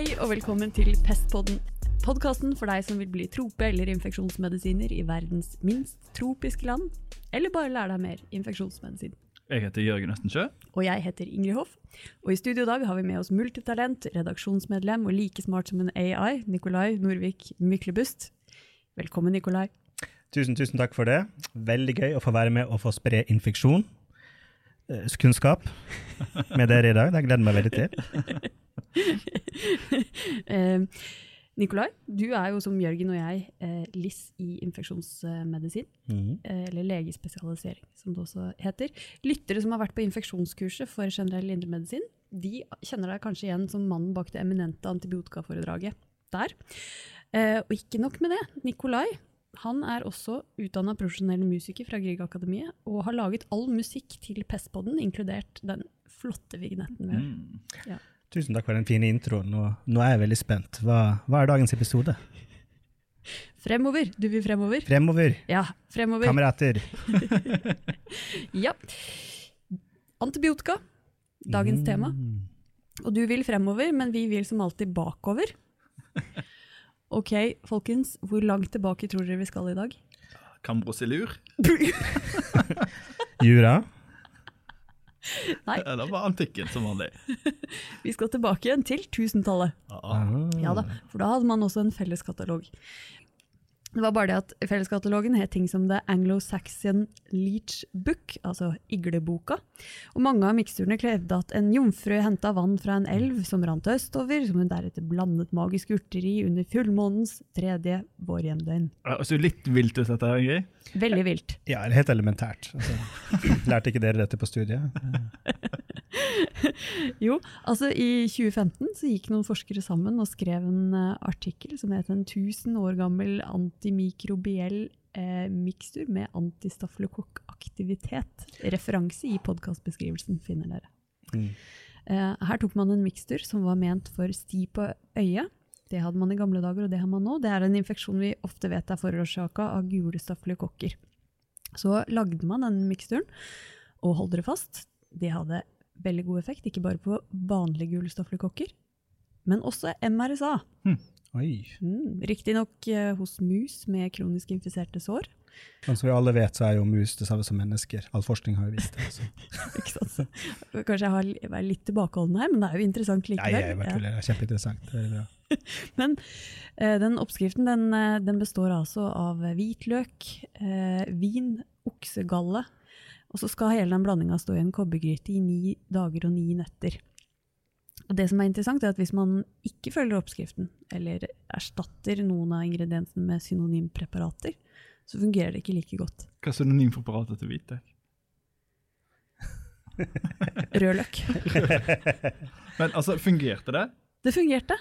Hei og velkommen til Pestpodden. Podkasten for deg som vil bli trope- eller infeksjonsmedisiner i verdens minst tropiske land. Eller bare lære deg mer infeksjonsmedisin. Jeg heter Jørgen Østensjø. Og jeg heter Ingrid Hoff. Og i studio i dag har vi med oss multitalent, redaksjonsmedlem og like smart som en AI, Nikolai Norvik Myklebust. Velkommen, Nikolai. Tusen, tusen takk for det. Veldig gøy å få være med og få spre infeksjon. eh, Kunnskap med dere i dag. Det gleder jeg meg veldig til. Eh, Nikolai, du er jo som Jørgen og jeg eh, LIS i infeksjonsmedisin. Mm. eh, eller legespesialisering, som det også heter. Lyttere som har vært på infeksjonskurset for generell indremedisin, de kjenner deg kanskje igjen som mannen bak det eminente antibiotikaforedraget der. Eh, og ikke nok med det. Nikolai han er også utdanna profesjonell musiker fra Griegakademiet og har laget all musikk til Pestpodden, inkludert den flotte vignetten. Mm. har. Tusen takk for den fine introen. Nå, nå er jeg veldig spent. Hva, hva er dagens episode? Fremover! Du vil fremover? Fremover, Ja, fremover. kamerater. Ja. Antibiotika, dagens tema. Mm. Og du vil fremover, men vi vil som alltid bakover. Ok, folkens, hvor langt tilbake tror dere vi skal i dag? Kambrosilur? Jura. Nei. Det var antikken som vanlig? Vi skal tilbake igjen til 1000-tallet. Ah. Ja da, for da hadde man også en felleskatalog. Det var bare det at felleskatalogen het ting som The Anglo-Saxon Leach Book, altså igleboka. Og mange av miksturene krevde at en jomfru henta vann fra en elv som rant østover, som hun deretter blandet magiske urter i under fullmånens tredje vårhjemdøgn. Altså så litt vilt ut, dette, her, Ingrid. Veldig vilt. Ja, er helt elementært. Altså, lærte ikke dere dette på studiet? Jo, altså i 2015 så gikk noen forskere sammen og skrev en eh, artikkel som het en 1000 år gammel antimikrobiell eh, mikstur med antistafylokokkaktivitet. Referanse i podkastbeskrivelsen finner dere. Mm. Eh, her tok man en mikstur som var ment for sti på øyet. Det hadde man i gamle dager, og det har man nå. Det er en infeksjon vi ofte vet er forårsaka av gule stafylokokker. Så lagde man den miksturen, og hold dere fast, det hadde veldig god effekt, ikke bare på vanlige gule kokker, men også MRSA. Oi. Mm, Riktignok eh, hos mus med kronisk infiserte sår. Men som vi alle vet, så er jo mus det samme som mennesker. All forskning har jo vist det. altså. Kanskje jeg har vært litt tilbakeholden her, men det er jo interessant Nei, likevel. jeg jeg, Det er kjempeinteressant. Det er bra. Men eh, den oppskriften den, eh, den består altså av hvitløk, eh, vin, oksegalle, og så skal hele den blandinga stå i en kobbergryte i ni dager og ni netter. Og det som er interessant er at Hvis man ikke følger oppskriften, eller erstatter noen av ingrediensene med synonympreparater, så fungerer det ikke like godt. Hva er synonympreparatet til hvitløk? Rødløk. Men altså, fungerte det? Det fungerte.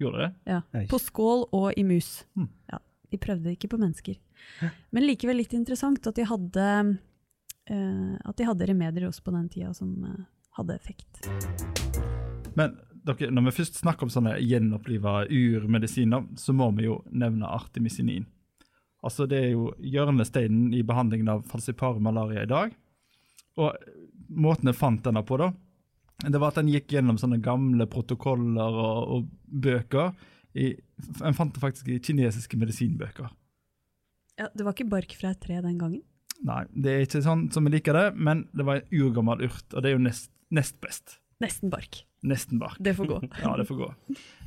Gjorde det? Ja. På skål og i mus. Hmm. Ja, de prøvde ikke på mennesker. Men likevel litt interessant at de hadde, at de hadde remedier også på den tida som eh, hadde effekt. Men dere, når vi først snakker om sånne gjenoppliva urmedisiner, så må vi jo nevne artemisinin. Altså Det er jo hjørnesteinen i behandlingen av falciparum malaria i dag. Og måten jeg fant denne på, da, det var at den gikk gjennom sånne gamle protokoller og, og bøker. I, en fant det faktisk i kinesiske medisinbøker. Ja, det var ikke bark fra et tre den gangen. Nei, det er ikke sånn som vi liker det, men det var en urgammel urt, og det er jo nest, nest best. Nesten bark. Nesten bark. Det får gå. Ja, det får gå.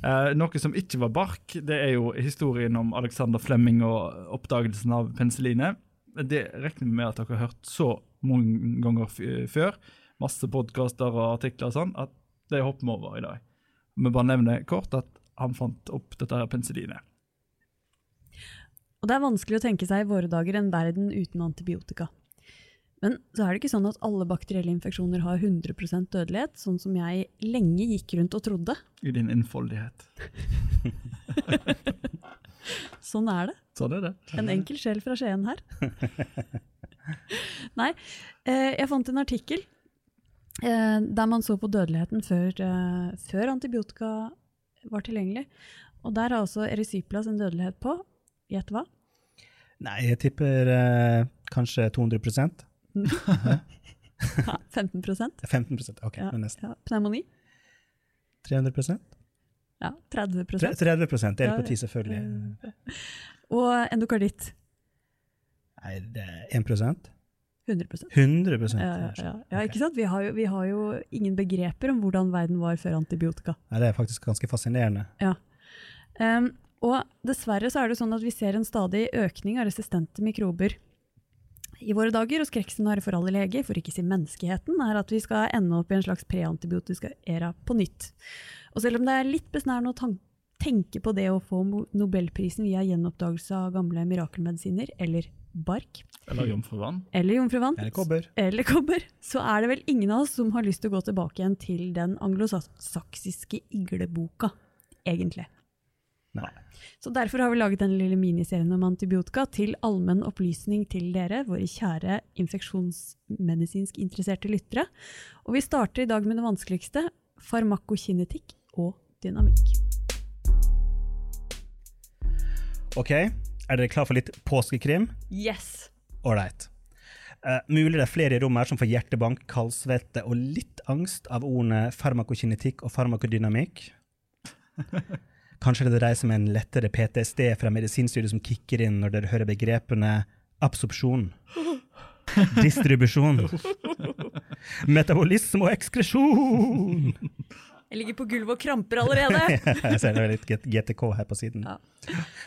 Eh, noe som ikke var bark, det er jo historien om Alexander Flemming og oppdagelsen av penicillinet. Det regner vi med at dere har hørt så mange ganger før. Masse podkaster og artikler og sånn, at det hopper vi over i dag. Vi bare nevner kort at han fant opp dette her penicillinet. Og det er vanskelig å tenke seg i våre dager en verden uten antibiotika. Men så er det ikke sånn at alle bakterielle infeksjoner har 100% dødelighet, sånn som jeg lenge gikk rundt og trodde. I din innfoldighet. Sånn er det. Sånn er det. En enkel sjel fra Skien her. Nei, eh, jeg fant en artikkel eh, der man så på dødeligheten før, eh, før antibiotika var tilgjengelig. Og der har altså erysyplas en dødelighet på, gjett hva? Nei, jeg tipper eh, kanskje 200 Ja, 15% 15 ok, Ja. nesten. ja, Pneumoni? 300% Ja, 30 Tre- 30 Det Ja, på ti, selvfølgelig. Og endokarditt Nei, det er 1 100 100% ja, ja, ja. ja, ikke sant? Vi har, jo, vi har jo ingen begreper om hvordan verden var før antibiotika. Nei, det er faktisk ganske fascinerende. Ja. Um, og dessverre så er det sånn at vi ser en stadig økning av resistente mikrober i våre dager, og skrekkscenarioet for alle leger, for ikke å si menneskeheten, er at vi skal ende opp i en slags preantibiotisk era på nytt. Og selv om det er litt besnærende å tenke på det å få nobelprisen via gjenoppdagelse av gamle mirakelmedisiner, eller bark, Eller jomfruvann. eller jomfruvann, Eller kobber. eller kobber, så er det vel ingen av oss som har lyst til å gå tilbake igjen til den anglosaksiske igleboka, egentlig. Nei. Så derfor har vi laget denne lille miniserien om antibiotika til allmenn opplysning til dere, våre kjære infeksjonsmedisinsk interesserte lyttere. Og vi starter i dag med det vanskeligste, farmakokinetikk og dynamikk. Ok, er dere klar for litt påskekrim? Yes! Ålreit. Uh, mulig det er flere i rommet her som får hjertebank, kaldsvette og litt angst av ordene farmakokinetikk og farmakodynamikk. Kanskje det dreier seg om en lettere PTSD fra medisinstudiet som kicker inn når dere hører begrepene absorpsjon, distribusjon, metabolisme og ekskresjon. Jeg ligger på gulvet og kramper allerede! Jeg ser det er litt GTK her på siden. Ja.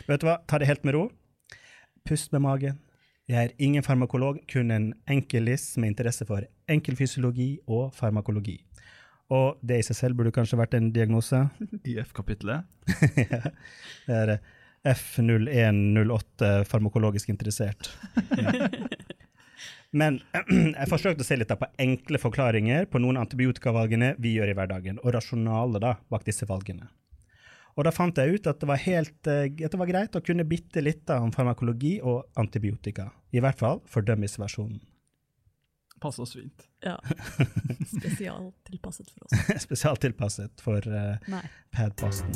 Vet du hva, ta det helt med ro. Pust med magen. Jeg er ingen farmakolog, kun en enkel liss med interesse for enkel fysiologi og farmakologi. Og det i seg selv burde kanskje vært en diagnose. IF-kapitlet. det er F0108 farmakologisk interessert. Men jeg forsøkte å se litt på enkle forklaringer på noen antibiotikavalgene vi gjør i hverdagen, og rasjonalet da bak disse valgene. Og da fant jeg ut at det var, helt, eh, at det var greit å kunne bitte litt om farmakologi og antibiotika. I hvert fall for dummies-versjonen. Passer oss fint. Ja. Spesialtilpasset for oss. Spesialtilpasset for uh, Nei. padposten.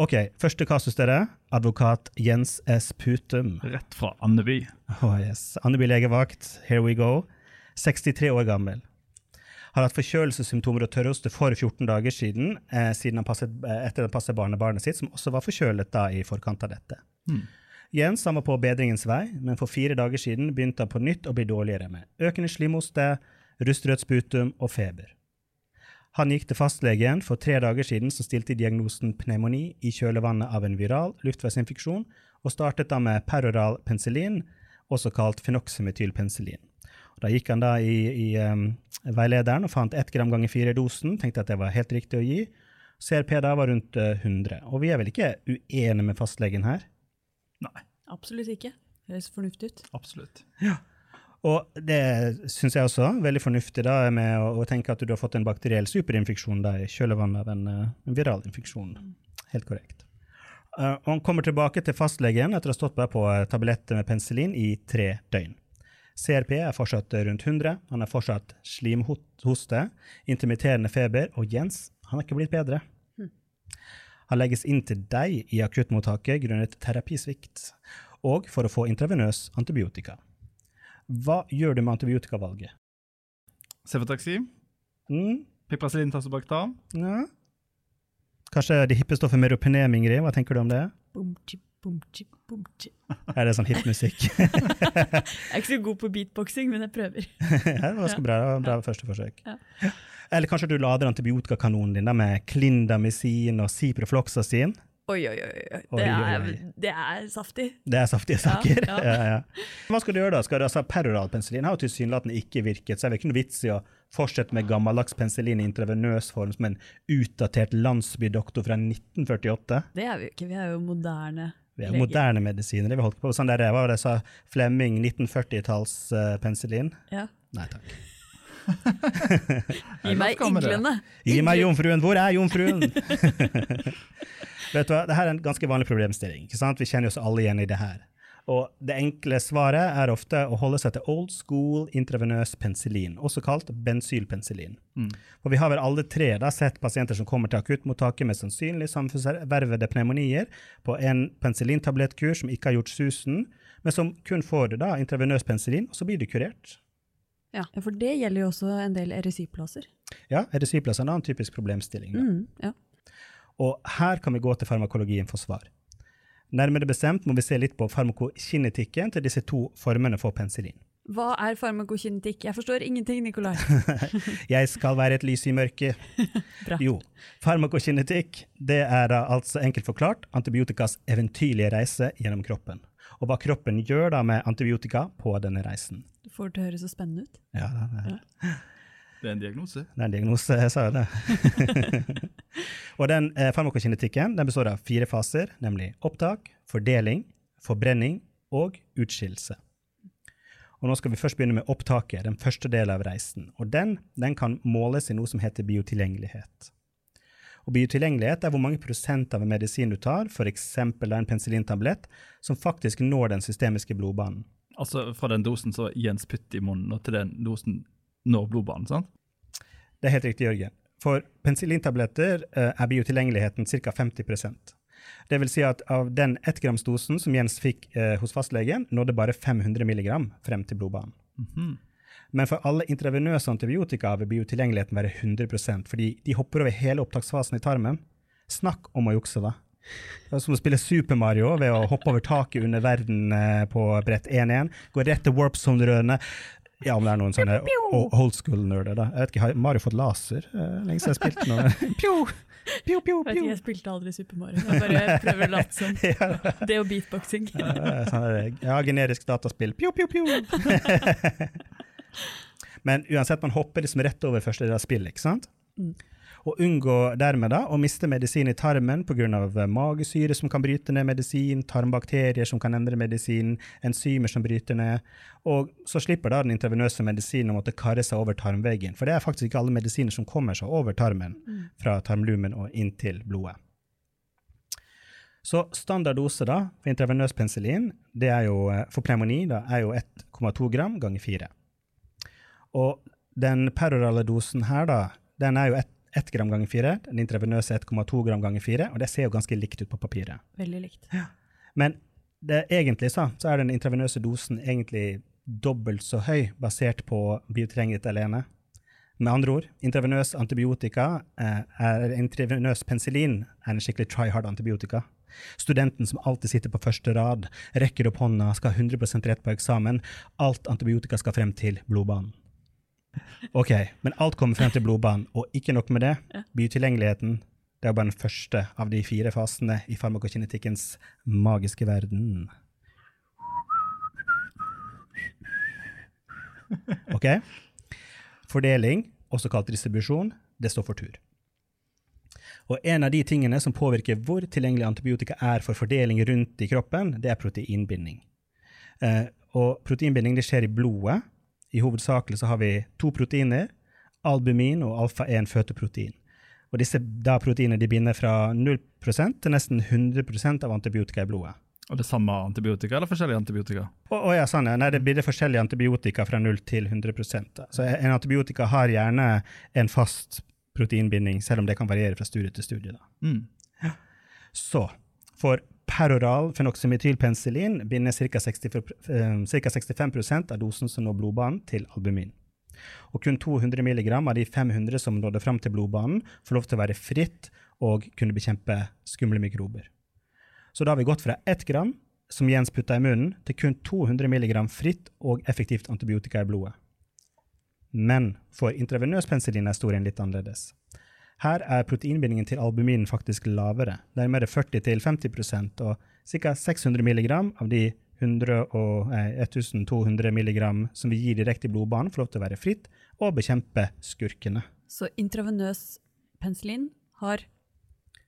Ok, første kasus dere. Advokat Jens S. Putum. Rett fra Andeby. Oh yes. Andeby legevakt, here we go. 63 år gammel. Har hatt forkjølelsessymptomer og tørrhoste for 14 dager siden, eh, siden han passet, eh, etter han passet barnebarnet sitt, som også var forkjølet da i forkant av dette. Hmm. Jens han var på bedringens vei, men for fire dager siden begynte han på nytt å bli dårligere med økende slimhoste, rustrødt sputum og feber. Han gikk til fastlegen for tre dager siden, som stilte diagnosen pneumoni i kjølvannet av en viral luftveisinfeksjon, og startet da med peroral penicillin, også kalt fenoxymetylpenicillin. Da gikk han da i, i um, veilederen og fant ett gram ganger fire dosen, tenkte at det var helt riktig å gi. CRP da var rundt eh, 100. Og vi er vel ikke uenige med fastlegen her? Nei, Absolutt ikke. Det Høres fornuftig ut. absolutt. Ja. Og det syns jeg også veldig fornuftig da, med å, å tenke at du har fått en bakteriell superinfeksjon da, i kjølvannet av en, eh, en viral infeksjon. Helt korrekt. Uh, og han kommer tilbake til fastlegen etter å ha stått på eh, tabletter med penicillin i tre døgn. CRP er fortsatt rundt 100, han har fortsatt slimhoste, intermitterende feber, og Jens han er ikke blitt bedre. Han legges inn til deg i akuttmottaket grunnet terapisvikt, og for å få intravenøs antibiotika. Hva gjør du med antibiotikavalget? Cefotaxi. Mm, piprasilin tassobaktam. ja. Kanskje det hippe stoffet meropenem, Ingrid? Hva tenker du om det? Bum, chip, Er det sånn hippmusikk? Jeg er ikke så god på beatboxing, men jeg prøver. Ja, det var ganske bra, bra første forsøk. Ja. Eller kanskje du lader antibiotikakanonen din med klindamycin og ciprofloxacin. Oi, oi, oi. Det, er, det er saftig. Det er saftige saker. Ja, Ja, ja. ja. Hva skal du gjøre da? Skal du, altså, Peroralpenicillin har jo tilsynelatende ikke virket, så er det ikke noe vits i å fortsette med gammeldags penicillin i intravenøs form som en utdatert landsbydoktor fra 1948. Det er vi jo ikke. Vi er jo moderne Vi er moderne medisiner. Vi holdt på sånn der, hva var det jeg sa, Flemming 1940-talls uh, penicillin? Ja. Nei takk. Gi meg iglene. Gi meg jomfruen! Hvor er jomfruen? Vet du hva, Dette er en ganske vanlig problemstilling. ikke sant? Vi kjenner oss alle igjen i det her. Og det enkle svaret er ofte å holde seg til old school intravenøs penicillin, også kalt bensylpenicillin. Mm. For vi har vel alle tre da sett pasienter som kommer til akuttmottaket med sannsynlig samfunnsvervede pneumonier på en penicillintablettkur som ikke har gjort susen, men som kun får da intravenøs penicillin, og så blir de kurert. Ja, for det gjelder jo også en del RSI-plasser. Ja, RSI-plass er en annen typisk problemstilling. Da. Mm, ja. Og her kan vi gå til farmakologien for svar. Nærmere bestemt må vi se litt på farmakokinetikken til disse to formene for penicillin. Hva er farmakokinetikk? Jeg forstår ingenting, Nikolai. Jeg skal være et lys i mørket. Bra. Jo, farmakokinetikk det er altså enkelt forklart antibiotikas eventyrlige reise gjennom kroppen. Og hva kroppen gjør da med antibiotika på denne reisen. Du får det til å høre så spennende ut. Ja, det er, Det er en diagnose. det er en diagnose, jeg sa jo det. og den eh, farmakokinetikken den består av fire faser, nemlig opptak, fordeling, forbrenning og utskillelse. Og nå skal vi først begynne med opptaket, den første delen av reisen. Og den, den kan måles i noe som heter biotilgjengelighet. Og biotilgjengelighet er hvor mange prosent av en medisin du tar, f.eks. en penicillintablett, som faktisk når den systemiske blodbanen. Altså fra den dosen som Jens putter i munnen, og til den dosen når blodbanen, sant? Det er helt riktig, Jørgen. For penicillintabletter eh, er biotilgjengeligheten ca. 50% Det vil si at av den ettgramsdosen som Jens fikk eh, hos fastlegen, nådde bare 500 mg frem til blodbanen. Mhm. Men for alle intravenøse antibiotika vil biotilgjengeligheten være 100% fordi de hopper over hele opptaksfasen i tarmen. Snakk om å jukse, da. Det er som å spille Super Mario ved å hoppe over taket under verden eh, på brett 1-1. Gå rett til warp zone-rørene. Ja, om det er noen sånne old school-nerder, da. Jeg vet ikke, Har Mario fått laser? uh, Lenge siden jeg har spilt noe. Pjo! Pjo, pjo, pjo. jeg spilte aldri Super Mario. Jeg bare prøver å late som. Ja, Det og beatboxing. ja, sånn er det. ja, generisk dataspill. Pjo, pjo, pjo. Men uansett, man hopper liksom rett over første del av spillet, ikke sant? Mm. Og unngå dermed da å miste medisin i tarmen pga. magesyre som kan bryte ned medisin, tarmbakterier som kan endre medisin, enzymer som bryter ned. Og så slipper da den intravenøse medisinen å måtte karre seg over tarmveggen. For det er faktisk ikke alle medisiner som kommer seg over tarmen, fra tarmlumen og inn til blodet. Så standard dose da, for intravenøs penicillin det er jo, eh, for pneumoni da, er jo 1,2 gram ganger 4. Og den perorale dosen her, da, den er jo 1 gram ganger 4. Den intravenøse er 1,2 gram ganger 4, og det ser jo ganske likt ut på papiret. Veldig likt. Men det, egentlig så, så er den intravenøse dosen egentlig dobbelt så høy, basert på biotilgjengelighet alene. Med andre ord, intravenøs antibiotika, eh, er intravenøs penicillin er en skikkelig try hard antibiotika. Studenten som alltid sitter på første rad, rekker opp hånda, skal ha 100% rett på eksamen. Alt antibiotika skal frem til blodbanen. Ok, men alt kommer frem til blodbanen, og ikke nok med det. bytilgjengeligheten Biotilgjengeligheten det er bare den første av de fire fasene i farmakokinetikkens magiske verden. Ok? Fordeling, også kalt distribusjon, det står for tur. Og en av de tingene som påvirker hvor tilgjengelig antibiotika er for fordeling rundt i kroppen, det er proteinbinding. Eh, og proteinbinding det skjer i blodet. I hovedsakelig så har vi to proteiner, albumin og alfa-1 føteprotein. Og disse da proteinene de binder fra 0% til nesten 100 av antibiotika i blodet. Og det samme antibiotika, eller forskjellige antibiotika? Å ja, sånn ja. Nei, det blir forskjellige antibiotika fra 0 til 100 da. Så en antibiotika har gjerne en fast proteinbinding, selv om det kan variere fra studie til studie. Mm. Så for peroral fenoksymetylpenicillin binder ca. 60, eh. 65% av dosen som når blodbanen, til albumin. Og kun 200 mg av de 500 som nådde fram til blodbanen, får lov til å være fritt og kunne bekjempe skumle mikrober. Så da har vi gått fra 1 gram, som Jens putta i munnen, til kun 200 mg fritt og effektivt antibiotika i blodet. Men for intravenøs penicillin er historien litt annerledes. Her er proteinbindingen til albumin faktisk lavere, nærmere 40-50% og ca. 600 mg av de 100 og, eh, 1200 mg som vi gir direkte i blodbanen, får lov til å være fritt og bekjempe skurkene. Så intravenøs penicillin har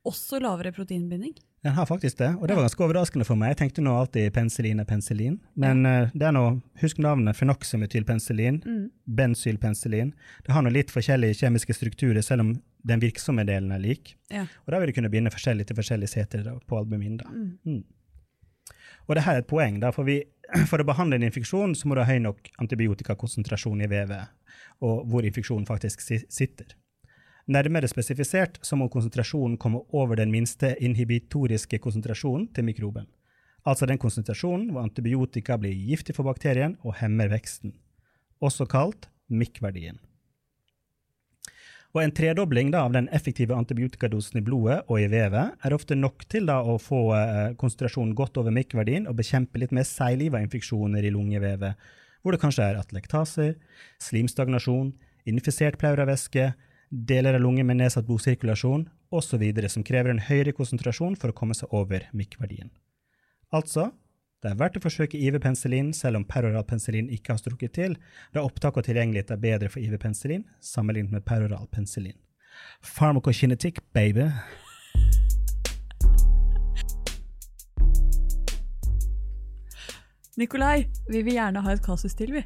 også lavere proteinbinding. Den har faktisk det, og det var ganske overraskende for meg. Jeg tenkte nå alltid penicillin er penicillin, men eh, det er nå, husk navnet fenoxymetylpenicillin, Mm. bensylpenicillin. Det har nå litt forskjellige kjemiske strukturer, selv om den virksomme delen er lik. Ja. Og da vil du kunne binde forskjellig til forskjellige seter på albumin. Mm. Mm. Og det her er et poeng, da, for, vi, for å behandle en infeksjon så må du ha høy nok antibiotikakonsentrasjon i vevet, og hvor infeksjonen faktisk si- sitter. Nærmere spesifisert så må konsentrasjonen komme over den minste inhibitoriske konsentrasjonen til mikroben. Altså den konsentrasjonen hvor antibiotika blir giftig for bakterien og hemmer veksten. Også kalt MIK-verdien. Og en tredobling da, av den effektive antibiotikadosen i blodet og i vevet er ofte nok til da, å få eh, konsentrasjonen godt over mikroverdien og bekjempe litt mer seigliva infeksjoner i lungevevet, hvor det kanskje er atlektaser, slimstagnasjon, infisert pleuravæske, deler av lunge med nedsatt blodsirkulasjon osv. som krever en høyere konsentrasjon for å komme seg over mikkverdien. Altså, det er verdt å forsøke IV-penicillin selv om peroral penicillin ikke har strukket til, da opptak og tilgjengelighet er bedre for IV-penicillin sammenlignet med peroral penicillin. Pharmacokinetic, baby. Nikolai, vi vil gjerne ha et kasus til, vi.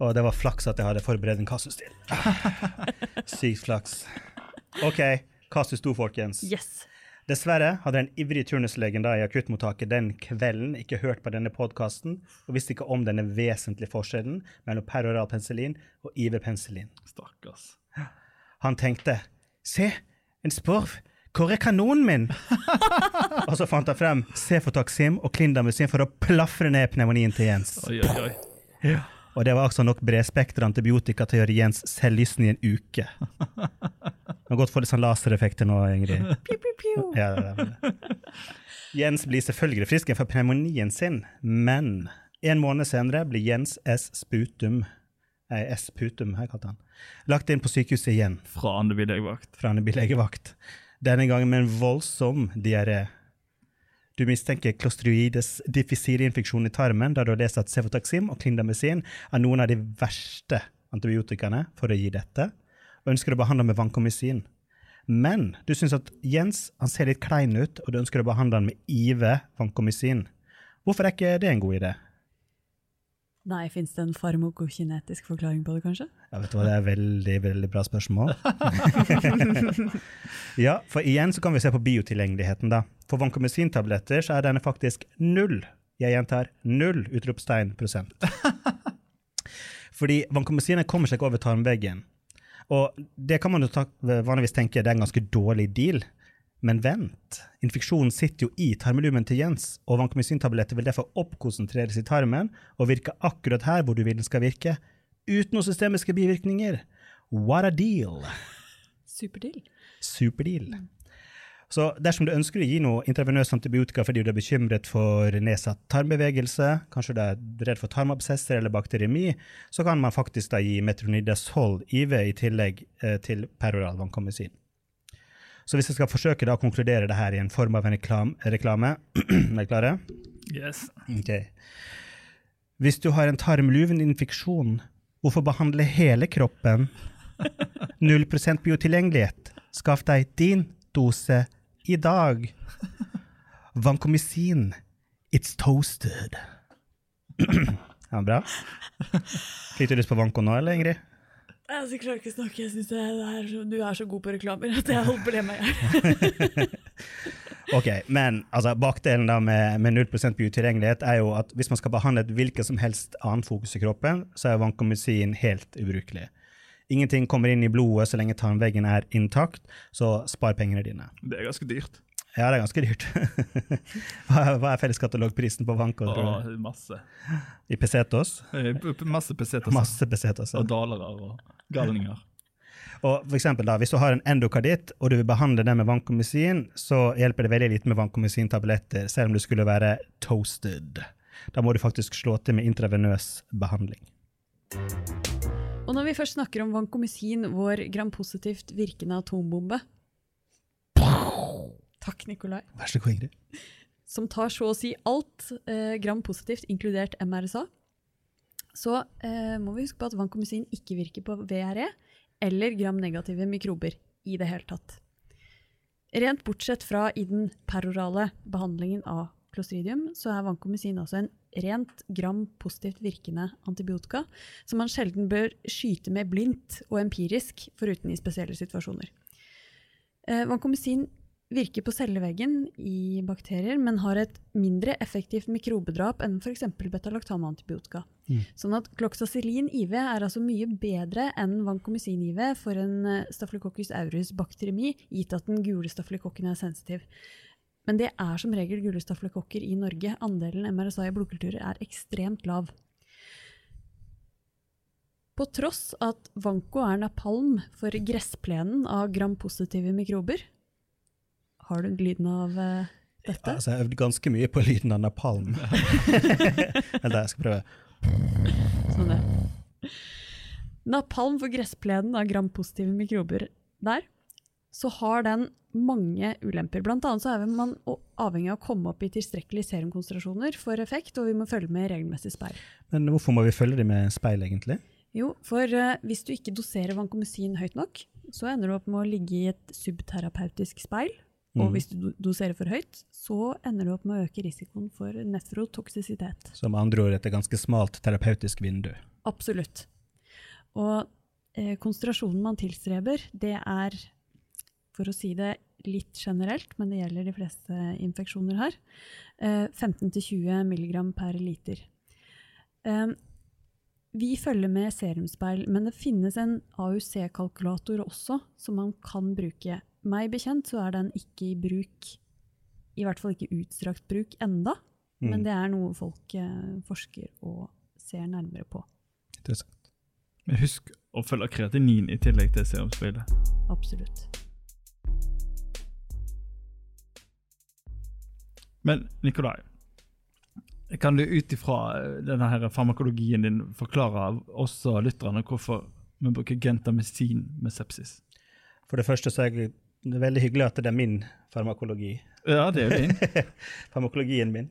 Og det var flaks at jeg hadde forberedt en kasus til. Sykt flaks. OK, kasus to, folkens. Yes. Dessverre hadde den ivrige turnuslegen i akuttmottaket den kvelden ikke hørt på denne podkasten og visste ikke om denne vesentlige forskjellen mellom peroral penicillin og IV-penicillin. Stakkars. Han tenkte Se, en sporv! Hvor er kanonen min? og så fant han frem Cefotaxim og Klindamusin for å plafre ned pneumonien til Jens. Oi, oi, oi. Og det var også nok bredspektra antibiotika til å gjøre Jens selvlysende i en uke. Det kan godt få litt sånn lasereffekter nå, Ingrid. Piu, piu, piu. Ja, det er det. Jens blir selvfølgelig frisk for pneumonien sin, men en måned senere blir Jens S. Sputum Nei, S. Putum, har jeg kalt han. Lagt inn på sykehuset igjen Fra Andeby legevakt. fra Andeby legevakt. Denne gangen med en voldsom diaré. Du mistenker clostridius difficile-infeksjon i tarmen, da du har lest at cefotaxim og clindamycin er noen av de verste antibiotikaene for å gi dette, og ønsker å behandle med vankomycin. Men du syns at Jens han ser litt klein ut, og du ønsker å behandle han med IV vankomycin. Hvorfor er ikke det en god idé? Nei, fins det en farmakokinetisk forklaring på det, kanskje? Ja, vet du hva, Det er veldig veldig bra spørsmål. ja, for igjen så kan vi se på biotilgjengeligheten. da. For vancomycin-tabletter så er denne faktisk null. Jeg gjentar null utropstegn prosent. Fordi vancomycin kommer seg ikke over tarmveggen. Og det kan man jo ta, vanligvis tenke det er en ganske dårlig deal. Men vent, infeksjonen sitter jo i tarmlumen til Jens, og vancomycin-tabletter vil derfor oppkonsentreres i tarmen og virke akkurat her hvor du vil den skal virke, uten noen systemiske bivirkninger. What a deal! Superdeal. Superdeal. Så dersom du ønsker å gi noe intravenøs antibiotika fordi du er bekymret for nedsatt tarmbevegelse, kanskje du er redd for tarmabsesser eller bakteriemi, så kan man faktisk da gi metronidazol IV i tillegg eh, til peroral vancomycin. Så hvis jeg skal forsøke å konkludere det her i en form av en reklam reklame Er dere klare? Yes. Ok. Hvis du har en tarmluveninfeksjon, hvorfor behandle hele kroppen? 0% biotilgjengelighet. Skaff deg din dose i dag. Vancomycin. It's toasted. Ja, bra. Fikk du lyst på Vanco nå, eller, Ingrid? Jeg klarer ikke å snakke. Jeg synes Du er så god på reklamer at jeg holder på å le meg i. Ok, men altså, bakdelen da med, med 0 biotilgjengelighet er jo at hvis man skal behandle et hvilket som helst annet fokus i kroppen, så er vancomycin helt ubrukelig. Ingenting kommer inn i blodet så lenge tarmveggen er intakt, så spar pengene dine. Det er ganske dyrt. Ja, det er ganske dyrt. hva, er felleskatalogprisen på Vanco? Åh, masse. I pesetos? Eh, Masse pesetos. Masse pesetos. ja. og dalere og galninger. Og for eksempel da, Hvis du har en endokarditt og du vil behandle den med vancomycin, så hjelper det veldig lite med vancomycin-tabletter, selv om du skulle være toasted. Da må du faktisk slå til med intravenøs behandling. Og når vi først snakker om vancomycin, vår grampositivt virkende atombombe Takk, Nikolai. Vær så god, Ingrid. Som tar så å si alt eh, grampositivt, inkludert MRSA, så eh, må vi huske på at vankomusin ikke virker på VRE eller gram-negative mikrober i det hele tatt. Rent bortsett fra i den perorale behandlingen av klostridium, så er vankomusin altså en rent gram-positivt virkende antibiotika som man sjelden bør skyte med blindt og empirisk, foruten i spesielle situasjoner. Eh, vancomycin virker på celleveggen i bakterier, men har et mindre effektivt mikrobedrap enn f.eks. beta-lactam-antibiotika. Mm. Sånn at kloxacillin IV er altså mye bedre enn vancomycin IV for en eh, staphylococcus aureus bakteriemi, gitt at den gule stafylokokken er sensitiv. Men det er som regel gule stafylokokker i Norge. Andelen MRSA i blodkulturer er ekstremt lav. På tross at vanko er napalm for gressplenen av gram-positive mikrober. Har du lyden av uh, dette? Altså, jeg har øvd ganske mye på lyden av napalm. Eller jeg skal prøve. Sånn det. Napalm for gressplenen av gram-positive mikrober der, så har den mange ulemper. Blant annet så er man avhengig av å komme opp i tilstrekkelige serumkonsentrasjoner for effekt, og vi må følge med regelmessig speil. Men hvorfor må vi følge dem med speil, egentlig? Jo, for uh, hvis du ikke doserer vankomusin høyt nok, så ender du opp med å ligge i et subterapeutisk speil. Og Mm. hvis du doserer for høyt, så ender du opp med å øke risikoen for nefrotoksisitet. Som med andre ord et ganske smalt terapeutisk vindu. Absolutt. Og eh, konsentrasjonen man tilstreber, det er, for å si det litt generelt, men det gjelder de fleste infeksjoner her, eh, 15-20 mg per liter. Eh, vi følger med serumspeil, men det finnes en AUC-kalkulator også, som man kan bruke. Meg bekjent så er den ikke i bruk, i hvert fall ikke utstrakt bruk enda, Mm. men det er noe folk eh, forsker og ser nærmere på. Interessant. Men husk å følge kreatinin i tillegg til serumspeilet. Absolutt. Men Nikolai, kan du ut ifra eh, denne her farmakologien din forklare oss og lytterne hvorfor vi bruker gentamicin med sepsis? For det første så er jeg- det er veldig hyggelig at det er min farmakologi. Ja, det er jo din. Farmakologien min.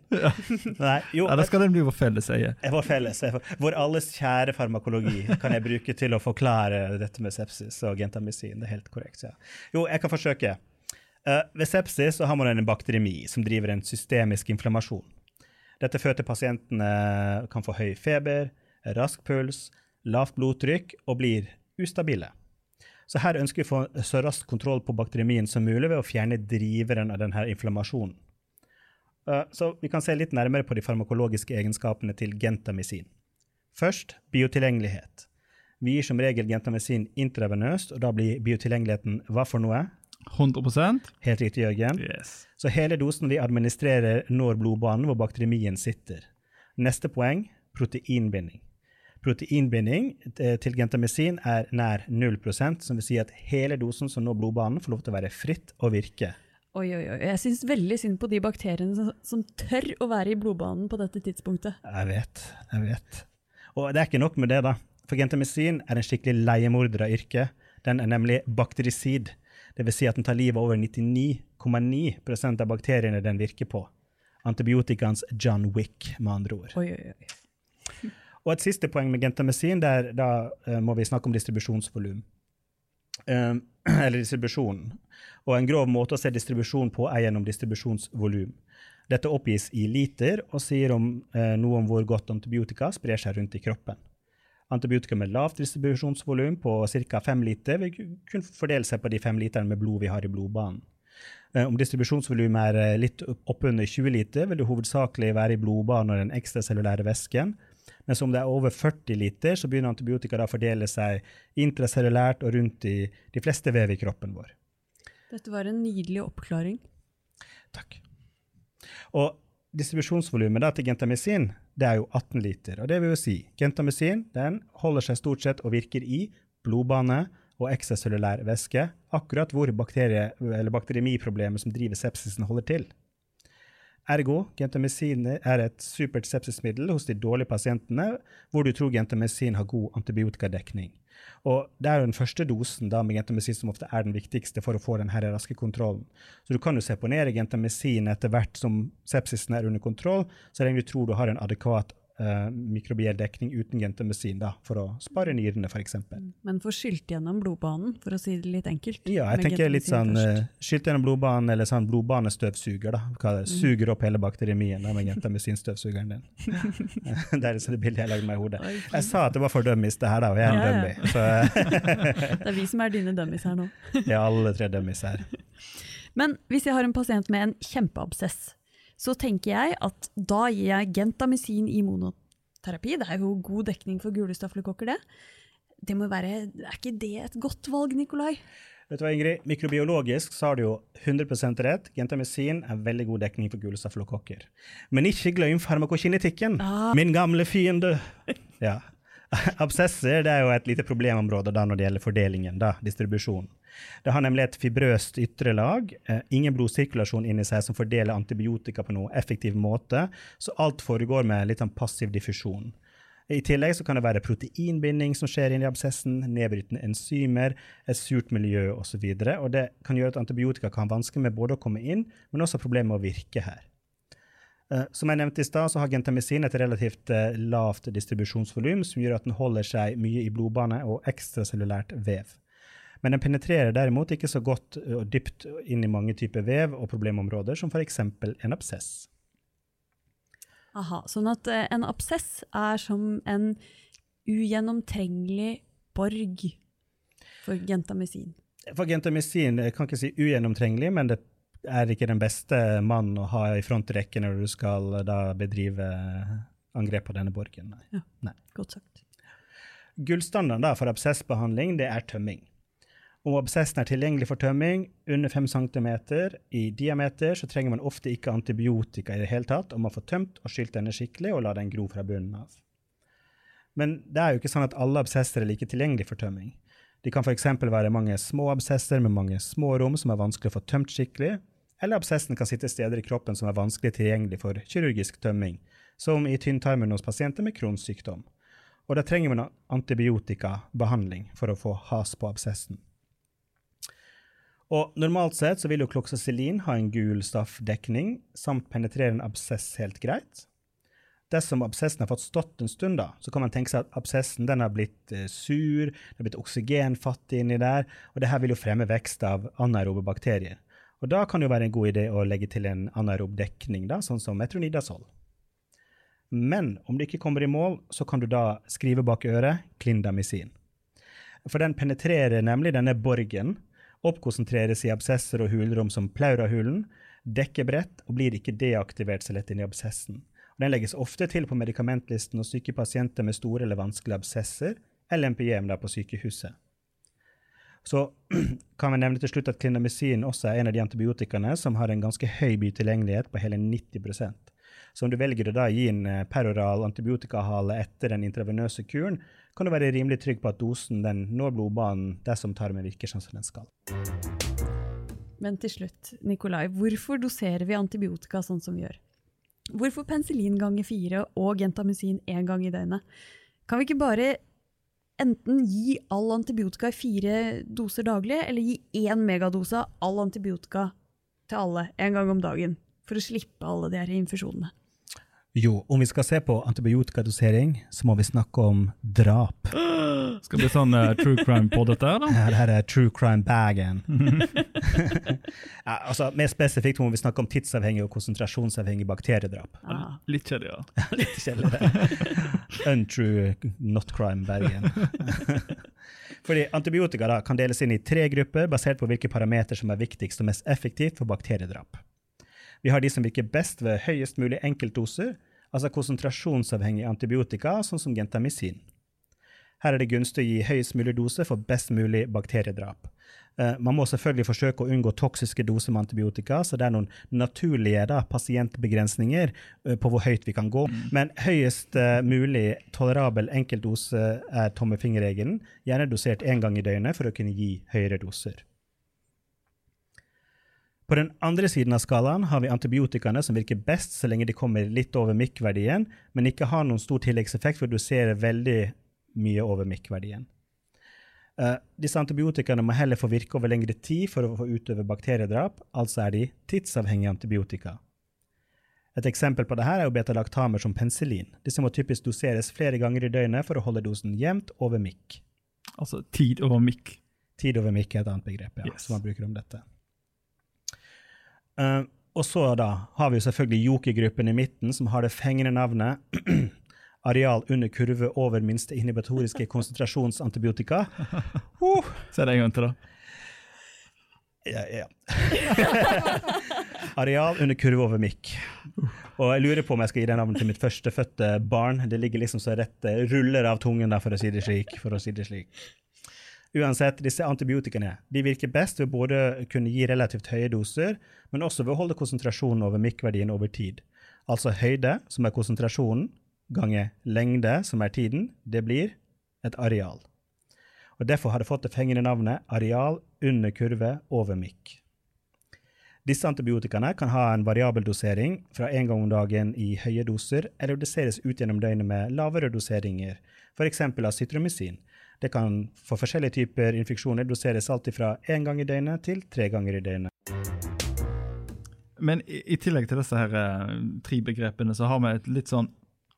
Nei, jo, Ja, Da skal den bli vår felles eie. Jeg var felles. Vår alles kjære farmakologi kan jeg bruke til å forklare dette med sepsis og gentamisin. Det er helt korrekt. Ja. Jo, jeg kan forsøke. Uh, ved sepsis så har man en bakteremi som driver en systemisk inflammasjon. Dette fører til pasientene kan få høy feber, rask puls, lavt blodtrykk og blir ustabile. Så her ønsker vi å få så rask kontroll på bakteremien som mulig ved å fjerne driveren av denne inflammasjonen. Uh, Så vi kan se litt nærmere på de farmakologiske egenskapene til gentamisin. Først biotilgjengelighet. Vi gir som regel gentamisin intravenøst, og da blir biotilgjengeligheten hva for noe? 100 Helt riktig, Jørgen. Yes. Så hele dosen vi administrerer når blodbanen hvor bakteremien sitter. Neste poeng proteinbinding. Proteinbinding eh, til gentamisin er nær 0 som vil si at hele dosen som når blodbanen, får lov til å være fritt og virke. Oi, oi, oi. Jeg syns veldig synd på de bakteriene som, som tør å være i blodbanen på dette tidspunktet. Jeg vet, jeg vet. Og det er ikke nok med det, da. For gentamisin er en skikkelig leiemorder av yrket. Den er nemlig bakterisid. Det vil si at den tar livet av over 99,9% av bakteriene den virker på. Antibiotikans John Wick, med andre ord. Oi, oi, oi. Og et siste poeng med gentamisin, der da uh, må vi snakke om distribusjonsvolum. Um, eller distribusjon. Og en grov måte å se distribusjon på er gjennom distribusjonsvolum. Dette oppgis i liter og sier om, eh, noe om hvor godt antibiotika sprer seg rundt i kroppen. Antibiotika med lavt distribusjonsvolum på ca. 5 liter vil kun fordele seg på de 5 literne med blod vi har i blodbanen. Eh, Om distribusjonsvolumet er litt opp- oppunder 20 liter, vil det hovedsakelig være i blodbanen og den ekstracellulære væsken. Mens om det er over 40 liter, så begynner antibiotika da å fordele seg intracellulært og rundt i de fleste vev i kroppen vår. Dette var en nydelig oppklaring. Takk. Og distribusjonsvolumet til gentamicin, det er jo 18 liter. Og det vil jo si Gentamicin, den holder seg stort sett og virker i blodbane og ekstracellulær væske, akkurat hvor bakterie, eller bakteremiproblemet som driver sepsisen, holder til. Ergo, gentamicin er et supert sepsismiddel hos de dårlige pasientene, hvor du tror gentamicin har god antibiotikadekning. Og Det er jo den første dosen da med gentamicin som ofte er den viktigste for å få den raske kontrollen. Så du kan jo seponere gentamicin etter hvert som sepsisen er under kontroll, så lenge du tror du har en adekvat eh, mikrobiell dekning uten gentemesin da, for å spare nyrene, f.eks. Men få skylt gjennom blodbanen, for å si det litt enkelt. Ja, jeg tenker litt sånn gentamisin uh, skylt gjennom blodbanen, eller sånn blodbanestøvsuger, da. Hva det? Suger opp hele bakteriemien med gentemesinstøvsugeren din. det er liksom det bildet jeg lagde meg i hodet. Jeg sa at det var for dummies, det her, da, og jeg er en Ja, dummy. Så eh, Det er vi som er dine dummies her nå. ja, alle tre dummies her. Men hvis jeg har en pasient med en kjempeabsess, så tenker jeg at da gir jeg gentamisin i monoterapi. Det er jo god dekning for gule stafylokokker, det. Det må være, Er ikke det et godt valg, Nikolai? Vet du hva, Ingrid? Mikrobiologisk så har du jo 100% rett. Gentamisin er veldig god dekning for gule stafylokokker. Men ikke glem farmakokinetikken. Ah. Min gamle fiende. Ja. Absesser det er jo et lite problemområde da når det gjelder fordelingen, da, distribusjonen. Det har nemlig et fibrøst ytre lag, eh, ingen blodsirkulasjon inni seg som fordeler antibiotika på noe effektiv måte, så alt foregår med litt sånn passiv diffusjon. I tillegg så kan det være proteinbinding som skjer inni absessen, nedbrytende enzymer, et surt miljø osv. Og, så og det kan gjøre at antibiotika kan ha vansker med både å komme inn, men også problemer med å virke her. Uh, som jeg nevnte i stad, så har gentamisin et relativt uh, lavt distribusjonsvolum, som gjør at den holder seg mye i blodbane og ekstracellulært vev. Men den penetrerer derimot ikke så godt og dypt inn i mange typer vev og problemområder, som f.eks. en absess. Aha, sånn at eh, en absess er som en ugjennomtrengelig borg for gentamisin. For gentamisin jeg kan ikke si ugjennomtrengelig, men det er ikke den beste mannen å ha i frontrekken når du skal da bedrive angrep på denne borgen. Nei. Ja, Nei. Godt sagt. Gullstandarden for absessbehandling det er tømming. Om absessen er tilgjengelig for tømming under 5 cm i diameter, så trenger man ofte ikke antibiotika i det hele tatt om man får tømt og skylt denne skikkelig og la den gro fra bunnen av. Men det er jo ikke sånn at alle absesser er like tilgjengelige for tømming. De kan f.eks. være mange små absesser med mange små rom som er vanskelig å få tømt skikkelig, eller absessen kan sitte steder i kroppen som er vanskelig tilgjengelig for kirurgisk tømming, som i tynntarmen hos pasienter med Crohns sykdom. Og da trenger man antibiotikabehandling for å få has på absessen. Og Normalt sett så vil jo kloksosilin ha en gul staffdekning samt penetrere en absess helt greit. Dersom absessen har fått stått en stund, da, så kan man tenke seg at absessen den har blitt eh, sur, det har blitt oksygenfattig inni der, og det her vil jo fremme vekst av anaerobe bakterier. Og Da kan det jo være en god idé å legge til en anaerob dekning, da, sånn som metronidazol. Men om du ikke kommer i mål, så kan du da skrive bak øret klindamisin. For den penetrerer nemlig denne borgen oppkonsentreres i absesser og hulrom som plaurahulen, dekker bredt og blir ikke deaktivert så lett inn i absessen. Og den legges ofte til på medikamentlisten hos syke pasienter med store eller vanskelige absesser, eller der på sykehuset. Så kan vi nevne til slutt at klinamisin også er en av de antibiotikaene som har en ganske høy bytilgjengelighet på hele 90% Så om du velger å da gi en eh, peroral antibiotikahale etter den intravenøse kuren, kan du være rimelig trygg på at dosen den når blodbanen dersom tarmen virker sånn som den skal. Men til slutt, Nikolai, hvorfor doserer vi antibiotika sånn som vi gjør? Hvorfor penicillin ganger fire og gentamisin én gang i døgnet? Kan vi ikke bare enten gi all antibiotika i fire doser daglig, eller gi én megadose av all antibiotika til alle en gang om dagen, for å slippe alle de her infusjonene? Jo, om vi skal se på antibiotikadosering, så må vi snakke om drap. Skal det bli sånn uh, true crime på dette? da? Ja, det her er true crime-bagen. ja, altså, mer spesifikt må vi snakke om tidsavhengig og konsentrasjonsavhengig bakteriedrap. Ah. Litt kjedelig, ja. Litt kjedelig. Untrue not crime-bagen. Fordi Antibiotika da, kan deles inn i tre grupper basert på hvilke parameter som er viktigst og mest effektivt for bakteriedrap. Vi har de som virker best ved høyest mulig enkeltdoser, altså konsentrasjonsavhengig antibiotika, sånn som gentamisin. Her er det gunstig å gi høyest mulig dose for best mulig bakteriedrap. Uh, man må selvfølgelig forsøke å unngå toksiske doser med antibiotika, så det er noen naturlige da, pasientbegrensninger uh, på hvor høyt vi kan gå. Mm. Men høyest uh, mulig tolerabel enkeltdose er tommefingerregelen, gjerne dosert én gang i døgnet for å kunne gi høyere doser. På den andre siden av skalaen har vi antibiotikaene som virker best så lenge de kommer litt over MIK-verdien, men ikke har noen stor tilleggseffekt for å dosere veldig mye over MIK-verdien. Uh, disse antibiotikaene må heller få virke over lengre tid for å få utøve bakteriedrap, altså er de tidsavhengige antibiotika. Et eksempel på dette er jo betalaktamer som penicillin. Disse må typisk doseres flere ganger i døgnet for å holde dosen jevnt over mikk. Altså tid over mikk. Tid over mikk er et annet begrep ja, yes. som man bruker om dette. Uh, og så da har vi selvfølgelig Joker-gruppen i midten, som har det fengende navnet areal under kurve over minste inhibitoriske konsentrasjonsantibiotika. Uh. Se det en gang til, da. Ja, ja. areal under kurve over mikk. Og jeg lurer på om jeg skal gi det navnet til mitt førstefødte barn. Det ligger liksom så rett ruller av tungen, der, for å si det slik. For å si det slik. Uansett, disse antibiotikene de virker best ved både å kunne gi relativt høye doser, men også ved å holde konsentrasjonen over MIK-verdien over tid. Altså høyde, som er konsentrasjonen, ganger lengde, som er tiden, det blir et areal. Og Derfor har det fått det fengende navnet areal under kurve over mikk. Disse antibiotikaene kan ha en variabel dosering fra én gang om dagen i høye doser, eller doseres ut gjennom døgnet med lavere doseringer, f.eks. av citromycin. Det kan for forskjellige typer infeksjoner doseres alt fra én gang i døgnet til tre ganger i døgnet. Men i, i tillegg til disse her eh, tre begrepene, så har vi et litt sånn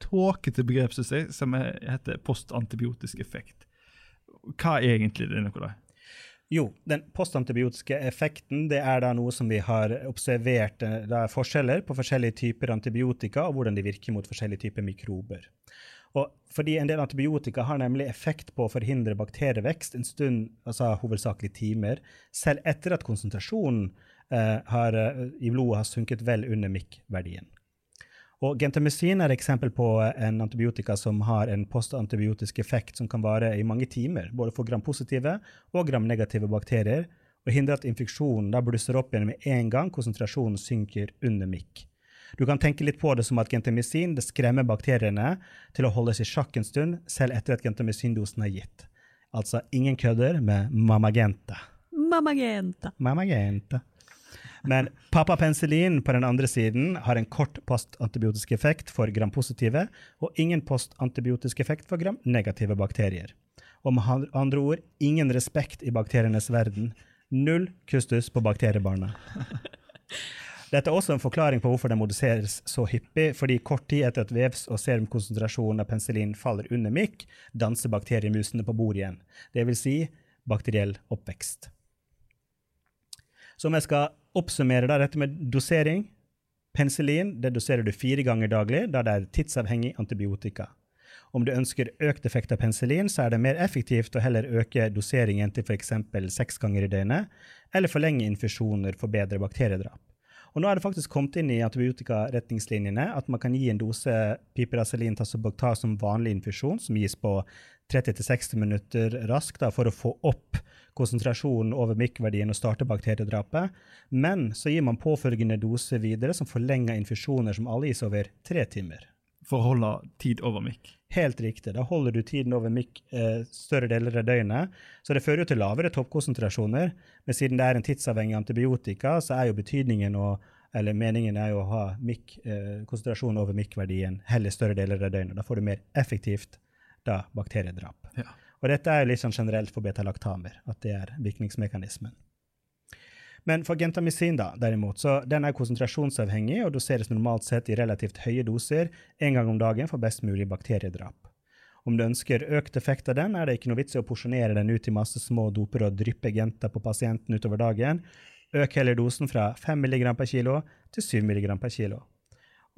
tåkete begrep synes jeg, som er, heter postantibiotisk effekt. Hva er egentlig det, Nikolai? Jo, den postantibiotiske effekten det er da noe som vi har observert eh, er forskjeller på forskjellige typer antibiotika og hvordan de virker mot forskjellige typer mikrober. Og fordi En del antibiotika har nemlig effekt på å forhindre bakterievekst en stund, altså hovedsakelig timer, selv etter at konsentrasjonen eh, har, eh, i blodet har sunket vel under MIK-verdien. Og Gentamycin er et eksempel på en antibiotika som har en postantibiotisk effekt som kan vare i mange timer, både for gram-positive og gram-negative bakterier, og hindre at infeksjonen da blusser opp igjen med en gang konsentrasjonen synker under MIK. Du kan tenke litt på det som at gentamycin det skremmer bakteriene til å holde seg i sjakk en stund, selv etter at gentamycindosen er gitt. Altså ingen kødder med mamagenta. Mamagenta. Mamagenta. Men papapenicillin på den andre siden har en kort postantibiotisk effekt for gram-positive og ingen postantibiotisk effekt for gram-negative bakterier. Og med andre ord ingen respekt i bakterienes verden. Null kustus på bakteriebarna. Dette er også en forklaring på hvorfor det modiseres så hyppig, fordi kort tid etter at vevs- og serumkonsentrasjonen av penicillin faller under mikk, danser bakteriemusene på bordet igjen. Det vil si bakteriell oppvekst. Så om jeg skal oppsummere da, dette med dosering Penicillin det doserer du fire ganger daglig, da det er tidsavhengig antibiotika. Om du ønsker økt effekt av penicillin, så er det mer effektivt å heller øke doseringen til f.eks. seks ganger i døgnet, eller forlenge infusjoner for bedre bakteriedrap. Og nå er det faktisk kommet inn i antibiotikaretningslinjene at man kan gi en dose piperacillin tassobactar som vanlig infusjon, som gis på 30-60 minutter raskt da, for å få opp konsentrasjonen over MIK-verdien og starte bakteriedrapet. Men så gir man påfølgende dose videre, som forlenger infusjoner som alle gis over tre timer. For å holde tid over MIK? Helt riktig. Da holder du tiden over MIK eh, større deler av døgnet. Så det fører jo til lavere toppkonsentrasjoner. Men siden det er en tidsavhengig antibiotika, så er jo betydningen og eller meningen er jo å ha MIK, eh, konsentrasjon over MIK-verdien heller større deler av døgnet. Da får du mer effektivt da, bakteriedrap. Ja. Og dette er jo litt sånn generelt for betalaktamer, at det er virkningsmekanismen. Men for gentamicin, da, derimot, så den er konsentrasjonsavhengig og doseres normalt sett i relativt høye doser en gang om dagen for best mulig bakteriedrap. Om du ønsker økt effekt av den, er det ikke noe vits i å porsjonere den ut i masse små doper og dryppe Genta på pasienten utover dagen. Øk heller dosen fra 5 mg per kilo til 7 mg per kilo.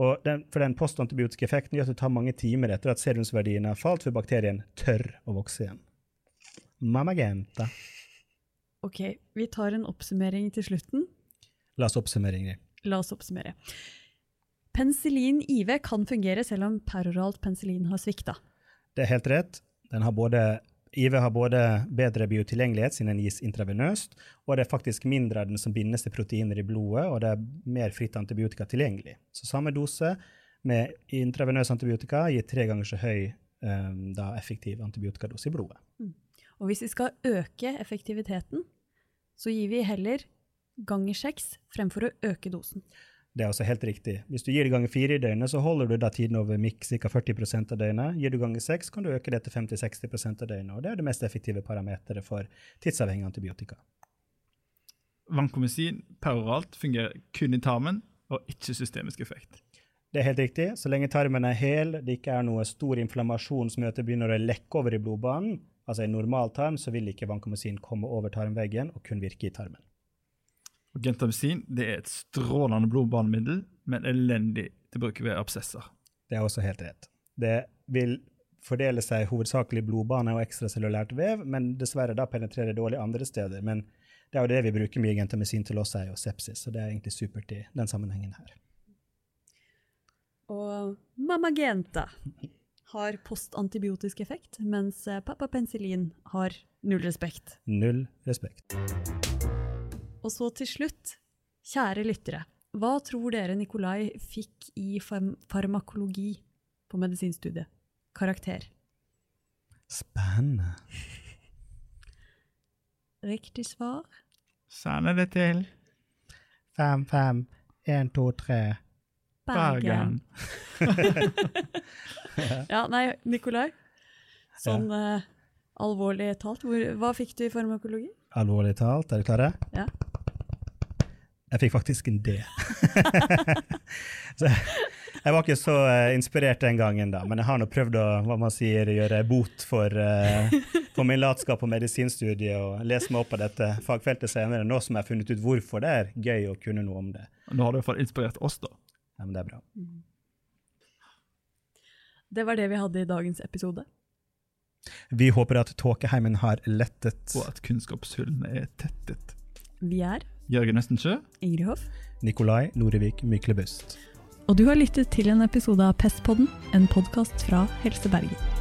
Og den, for den postantibiotiske effekten gjør at det tar mange timer etter at serumsverdien har falt, før bakterien tør å vokse igjen. Mamagenta. Ok, vi tar en oppsummering til slutten. La oss oppsummere, Ingrid. La oss oppsummere. Penicillin IV kan fungere selv om peroralt penicillin har svikta. Det er helt rett. Den har både IV har både bedre biotilgjengelighet siden den gis intravenøst, og det er faktisk mindre av den som bindes til proteiner i blodet, og det er mer fritt antibiotika tilgjengelig. Så samme dose med intravenøs antibiotika gir tre ganger så høy um, effektiv antibiotikadose i blodet. Mm. Og hvis vi skal øke effektiviteten, så gir vi heller ganger seks fremfor å øke dosen. Det er også helt riktig. Hvis du gir det ganger fire i døgnet, så holder du da tiden over mikk ca. 40% av døgnet. Gir du ganger seks, kan du øke det til 50-60% av døgnet. Og det er det mest effektive parameteret for tidsavhengig antibiotika. Vankomisin peroralt fungerer kun i tarmen og ikke systemisk effekt. Det er helt riktig. Så lenge tarmen er hel, det ikke er noe stor inflammasjon som gjør at det begynner å lekke over i blodbanen, altså i normal tarm, så vil ikke vankomisin komme over tarmveggen og kun virke i tarmen. Og Gentamicin det er et strålende blodbanemiddel, men elendig til bruk ved absesser. Det er også helt rett. Det vil fordele seg hovedsakelig blodbane og ekstracellulært vev, men dessverre da penetrerer dårlig andre steder. Men det er jo det vi bruker mye gentamicin til også, er jo sepsis, så det er egentlig supert i den sammenhengen her. Og mamagenta har postantibiotisk effekt, mens papapenicillin har null respekt. Null respekt. Og så til slutt, kjære lyttere, hva tror dere Nikolai fikk i farm farmakologi på medisinstudiet. Karakter. Spennende. Riktig svar. Sender det til Fem, fem, én, to, tre. Bergen. Ja, nei, Nikolai. Sånn eh, alvorlig talt, hvor, hva fikk du i farmakologi? Alvorlig talt, er dere klare? Ja. Jeg fikk faktisk en D. så jeg, var ikke så eh, inspirert den gangen, da, men jeg har nå prøvd å hva man sier, gjøre bot for, uh, for min latskap på medisinstudiet og lese meg opp på dette fagfeltet senere, nå som jeg har funnet ut hvorfor det er gøy å kunne noe om det. Nå har du i hvert fall inspirert oss, da. Ja, men det er bra. Det var det vi hadde i dagens episode. Vi håper at tåkeheimen har lettet. Og at kunnskapshullene er tettet. Vi er Jørgen Østensjø, Ingrid Hoff. Nikolai Norevik Myklebust. Og du har lyttet til en episode av Pestpodden, en podkast fra Helse Bergen.